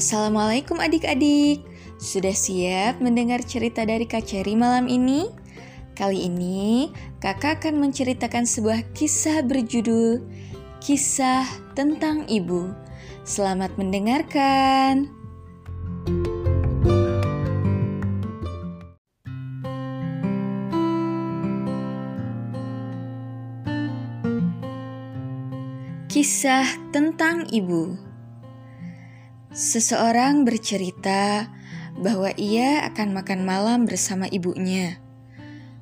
Assalamualaikum adik-adik. Sudah siap mendengar cerita dari Kak Cherry malam ini? Kali ini kakak akan menceritakan sebuah kisah berjudul Kisah tentang Ibu. Selamat mendengarkan. Kisah tentang Ibu Seseorang bercerita bahwa ia akan makan malam bersama ibunya.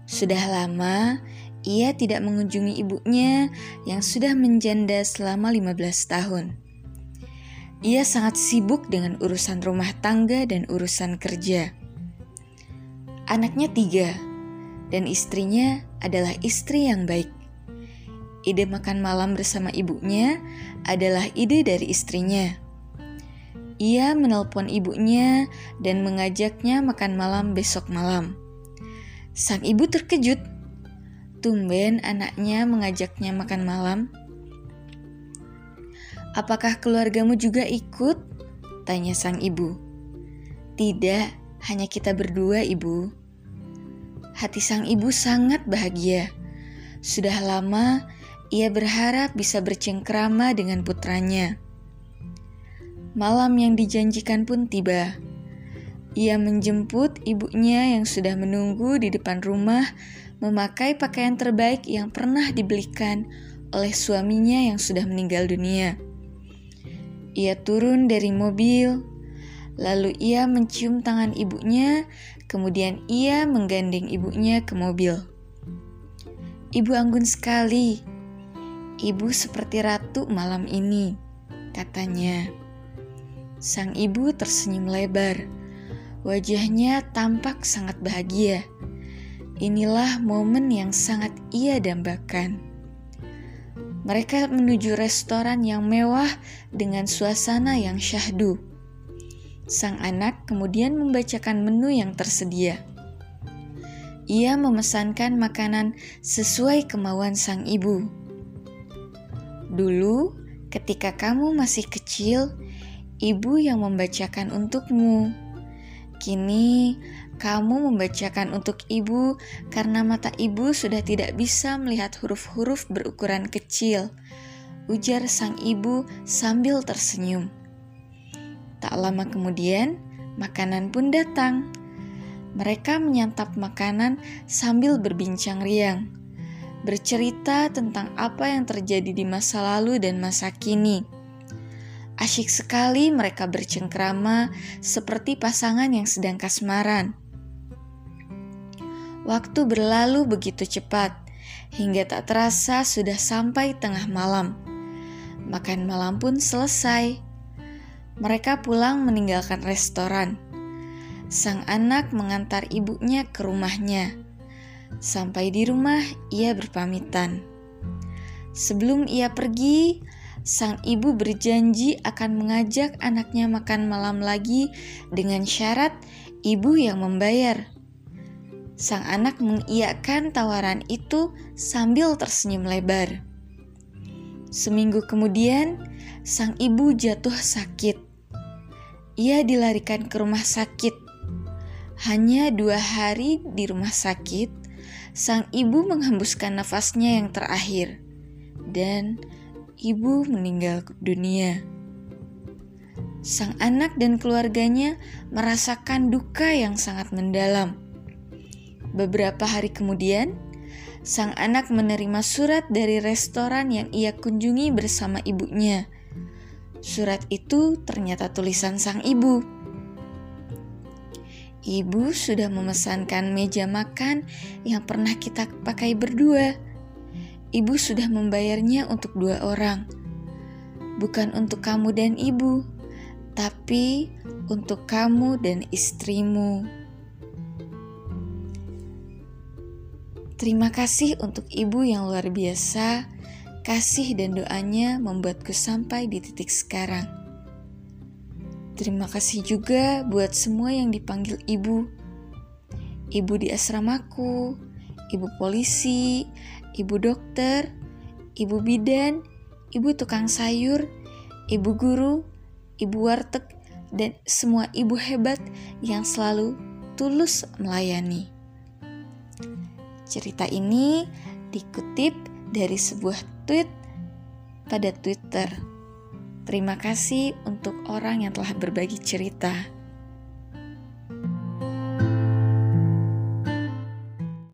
Sudah lama ia tidak mengunjungi ibunya yang sudah menjanda selama 15 tahun. Ia sangat sibuk dengan urusan rumah tangga dan urusan kerja. Anaknya tiga, dan istrinya adalah istri yang baik. Ide makan malam bersama ibunya adalah ide dari istrinya. Ia menelpon ibunya dan mengajaknya makan malam besok malam. Sang ibu terkejut. Tumben anaknya mengajaknya makan malam. Apakah keluargamu juga ikut? Tanya sang ibu. Tidak, hanya kita berdua, ibu. Hati sang ibu sangat bahagia. Sudah lama ia berharap bisa bercengkrama dengan putranya. Malam yang dijanjikan pun tiba. Ia menjemput ibunya yang sudah menunggu di depan rumah, memakai pakaian terbaik yang pernah dibelikan oleh suaminya yang sudah meninggal dunia. Ia turun dari mobil, lalu ia mencium tangan ibunya, kemudian ia menggandeng ibunya ke mobil. Ibu anggun sekali. Ibu seperti ratu malam ini, katanya. Sang ibu tersenyum lebar. Wajahnya tampak sangat bahagia. Inilah momen yang sangat ia dambakan. Mereka menuju restoran yang mewah dengan suasana yang syahdu. Sang anak kemudian membacakan menu yang tersedia. Ia memesankan makanan sesuai kemauan sang ibu. Dulu, ketika kamu masih kecil, ibu yang membacakan untukmu. Kini kamu membacakan untuk ibu karena mata ibu sudah tidak bisa melihat huruf-huruf berukuran kecil. Ujar sang ibu sambil tersenyum. Tak lama kemudian, makanan pun datang. Mereka menyantap makanan sambil berbincang riang, bercerita tentang apa yang terjadi di masa lalu dan masa kini Asyik sekali mereka bercengkrama seperti pasangan yang sedang kasmaran. Waktu berlalu begitu cepat, hingga tak terasa sudah sampai tengah malam. Makan malam pun selesai. Mereka pulang meninggalkan restoran. Sang anak mengantar ibunya ke rumahnya. Sampai di rumah, ia berpamitan. Sebelum ia pergi, sang ibu berjanji akan mengajak anaknya makan malam lagi dengan syarat ibu yang membayar. Sang anak mengiyakan tawaran itu sambil tersenyum lebar. Seminggu kemudian, sang ibu jatuh sakit. Ia dilarikan ke rumah sakit. Hanya dua hari di rumah sakit, sang ibu menghembuskan nafasnya yang terakhir, dan ibu meninggal dunia. Sang anak dan keluarganya merasakan duka yang sangat mendalam. Beberapa hari kemudian, sang anak menerima surat dari restoran yang ia kunjungi bersama ibunya. Surat itu ternyata tulisan sang ibu. Ibu sudah memesankan meja makan yang pernah kita pakai berdua ibu sudah membayarnya untuk dua orang, bukan untuk kamu dan ibu, tapi untuk kamu dan istrimu. Terima kasih untuk ibu yang luar biasa. Kasih dan doanya membuatku sampai di titik sekarang. Terima kasih juga buat semua yang dipanggil ibu. Ibu di asramaku, ibu polisi, ibu dokter, ibu bidan, ibu tukang sayur, ibu guru, ibu warteg, dan semua ibu hebat yang selalu tulus melayani. Cerita ini dikutip dari sebuah tweet pada Twitter. Terima kasih untuk orang yang telah berbagi cerita.